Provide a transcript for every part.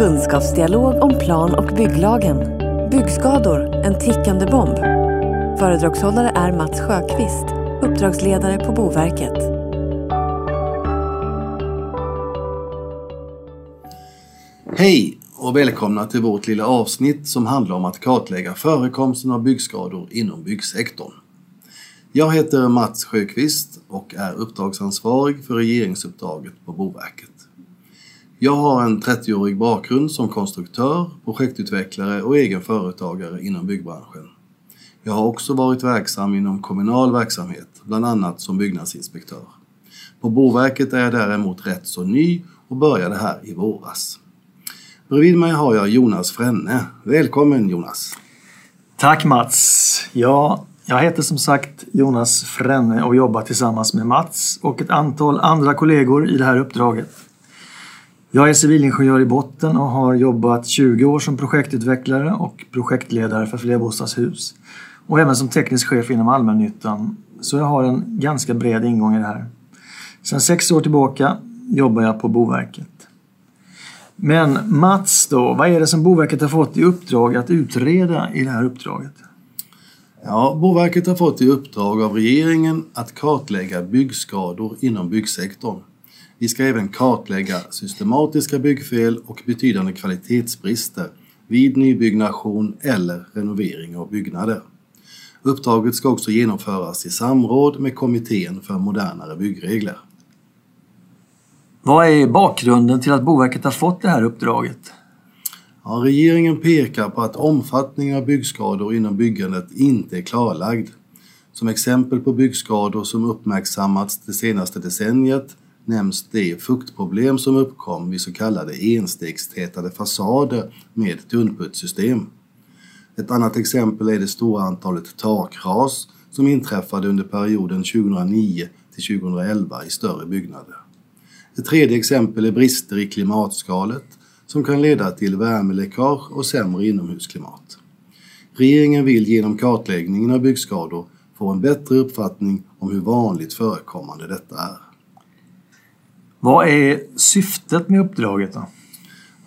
Kunskapsdialog om plan och bygglagen. Byggskador, en tickande bomb. Föredragshållare är Mats Sjöqvist, uppdragsledare på Boverket. Hej och välkomna till vårt lilla avsnitt som handlar om att kartlägga förekomsten av byggskador inom byggsektorn. Jag heter Mats Sjöqvist och är uppdragsansvarig för regeringsuppdraget på Boverket. Jag har en 30-årig bakgrund som konstruktör, projektutvecklare och egen företagare inom byggbranschen. Jag har också varit verksam inom kommunal verksamhet, bland annat som byggnadsinspektör. På Boverket är jag däremot rätt så ny och började här i våras. Bredvid mig har jag Jonas Frenne. Välkommen Jonas! Tack Mats! Ja, jag heter som sagt Jonas Frenne och jobbar tillsammans med Mats och ett antal andra kollegor i det här uppdraget. Jag är civilingenjör i botten och har jobbat 20 år som projektutvecklare och projektledare för flerbostadshus. Och även som teknisk chef inom allmännyttan. Så jag har en ganska bred ingång i det här. Sedan sex år tillbaka jobbar jag på Boverket. Men Mats då, vad är det som Boverket har fått i uppdrag att utreda i det här uppdraget? Ja, Boverket har fått i uppdrag av regeringen att kartlägga byggskador inom byggsektorn. Vi ska även kartlägga systematiska byggfel och betydande kvalitetsbrister vid nybyggnation eller renovering av byggnader. Uppdraget ska också genomföras i samråd med Kommittén för modernare byggregler. Vad är bakgrunden till att Boverket har fått det här uppdraget? Ja, regeringen pekar på att omfattningen av byggskador inom byggandet inte är klarlagd. Som exempel på byggskador som uppmärksammats det senaste decenniet nämns de fuktproblem som uppkom vid så kallade enstegstätade fasader med tunnputssystem. Ett annat exempel är det stora antalet takras som inträffade under perioden 2009 till 2011 i större byggnader. Ett tredje exempel är brister i klimatskalet som kan leda till värmeläckage och sämre inomhusklimat. Regeringen vill genom kartläggningen av byggskador få en bättre uppfattning om hur vanligt förekommande detta är. Vad är syftet med uppdraget då?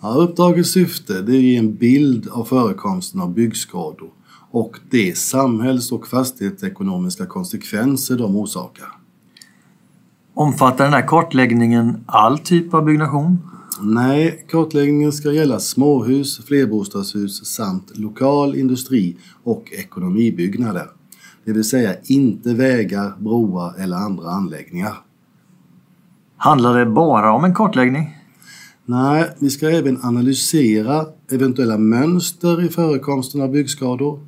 Ja, uppdragets syfte är att ge en bild av förekomsten av byggskador och de samhälls och fastighetsekonomiska konsekvenser de orsakar. Omfattar den här kartläggningen all typ av byggnation? Nej, kartläggningen ska gälla småhus, flerbostadshus samt lokal industri och ekonomibyggnader. Det vill säga inte vägar, broar eller andra anläggningar. Handlar det bara om en kartläggning? Nej, vi ska även analysera eventuella mönster i förekomsten av byggskador,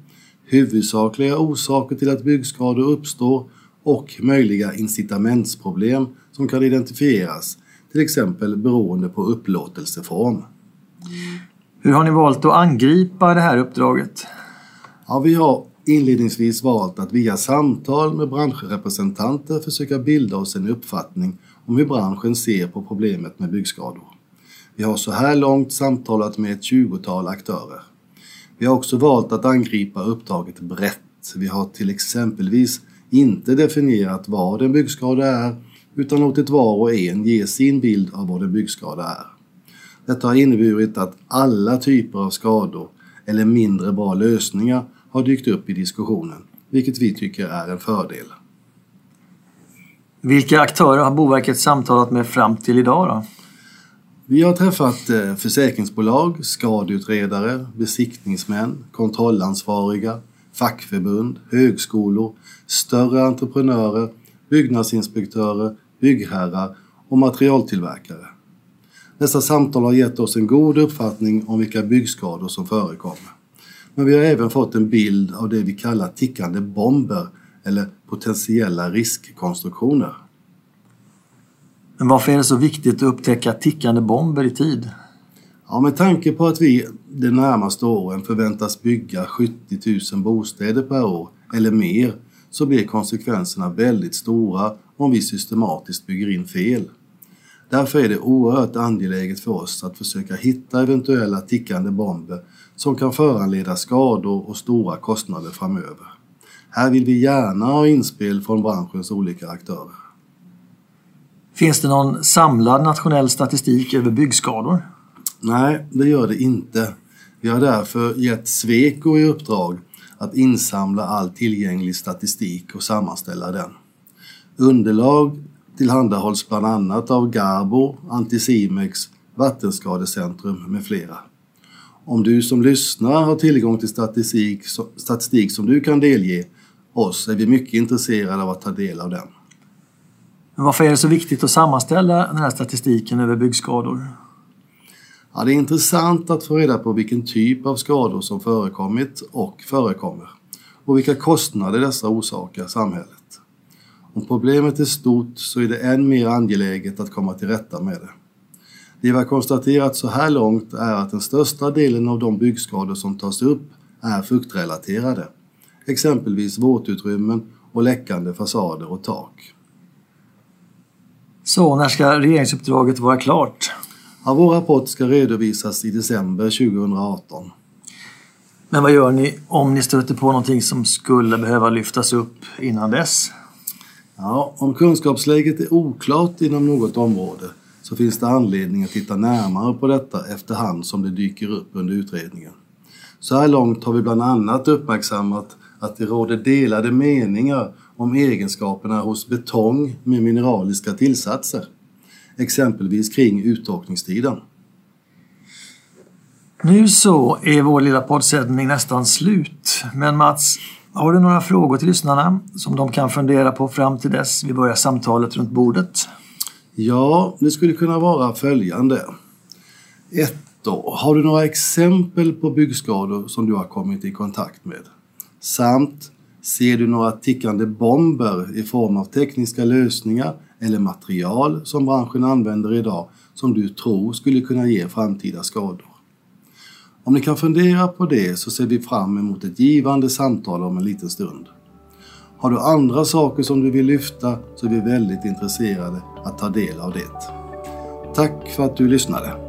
huvudsakliga orsaker till att byggskador uppstår och möjliga incitamentsproblem som kan identifieras, till exempel beroende på upplåtelseform. Hur har ni valt att angripa det här uppdraget? Ja, vi har inledningsvis valt att via samtal med branschrepresentanter försöka bilda oss en uppfattning om hur branschen ser på problemet med byggskador. Vi har så här långt samtalat med ett 20-tal aktörer. Vi har också valt att angripa uppdraget brett. Vi har till exempelvis inte definierat vad en byggskada är utan låtit var och en ge sin bild av vad en byggskada är. Detta har inneburit att alla typer av skador eller mindre bra lösningar har dykt upp i diskussionen, vilket vi tycker är en fördel. Vilka aktörer har Boverket samtalat med fram till idag då? Vi har träffat eh, försäkringsbolag, skadeutredare, besiktningsmän, kontrollansvariga, fackförbund, högskolor, större entreprenörer, byggnadsinspektörer, byggherrar och materialtillverkare. Dessa samtal har gett oss en god uppfattning om vilka byggskador som förekommer. Men vi har även fått en bild av det vi kallar tickande bomber eller potentiella riskkonstruktioner. Men varför är det så viktigt att upptäcka tickande bomber i tid? Ja, med tanke på att vi de närmaste åren förväntas bygga 70 000 bostäder per år eller mer så blir konsekvenserna väldigt stora om vi systematiskt bygger in fel. Därför är det oerhört angeläget för oss att försöka hitta eventuella tickande bomber som kan föranleda skador och stora kostnader framöver. Här vill vi gärna ha inspel från branschens olika aktörer. Finns det någon samlad nationell statistik över byggskador? Nej, det gör det inte. Vi har därför gett Sweco i uppdrag att insamla all tillgänglig statistik och sammanställa den. Underlag tillhandahålls bland annat av Garbo, Anticimex, Vattenskadecentrum med flera. Om du som lyssnar har tillgång till statistik, statistik som du kan delge oss är vi mycket intresserade av att ta del av den. Men varför är det så viktigt att sammanställa den här statistiken över byggskador? Ja, det är intressant att få reda på vilken typ av skador som förekommit och förekommer och vilka kostnader dessa orsakar samhället. Om problemet är stort så är det än mer angeläget att komma till rätta med det. Det vi har konstaterat så här långt är att den största delen av de byggskador som tas upp är fuktrelaterade. Exempelvis våtutrymmen och läckande fasader och tak. Så när ska regeringsuppdraget vara klart? Ja, vår rapport ska redovisas i december 2018. Men vad gör ni om ni stöter på någonting som skulle behöva lyftas upp innan dess? Ja, om kunskapsläget är oklart inom något område så finns det anledning att titta närmare på detta efterhand som det dyker upp under utredningen. Så här långt har vi bland annat uppmärksammat att det råder delade meningar om egenskaperna hos betong med mineraliska tillsatser. Exempelvis kring uttorkningstiden. Nu så är vår lilla poddsändning nästan slut. Men Mats, har du några frågor till lyssnarna som de kan fundera på fram till dess vi börjar samtalet runt bordet? Ja, det skulle kunna vara följande. 1. Har du några exempel på byggskador som du har kommit i kontakt med? Samt, ser du några tickande bomber i form av tekniska lösningar eller material som branschen använder idag som du tror skulle kunna ge framtida skador? Om ni kan fundera på det så ser vi fram emot ett givande samtal om en liten stund. Har du andra saker som du vill lyfta så är vi väldigt intresserade att ta del av det. Tack för att du lyssnade.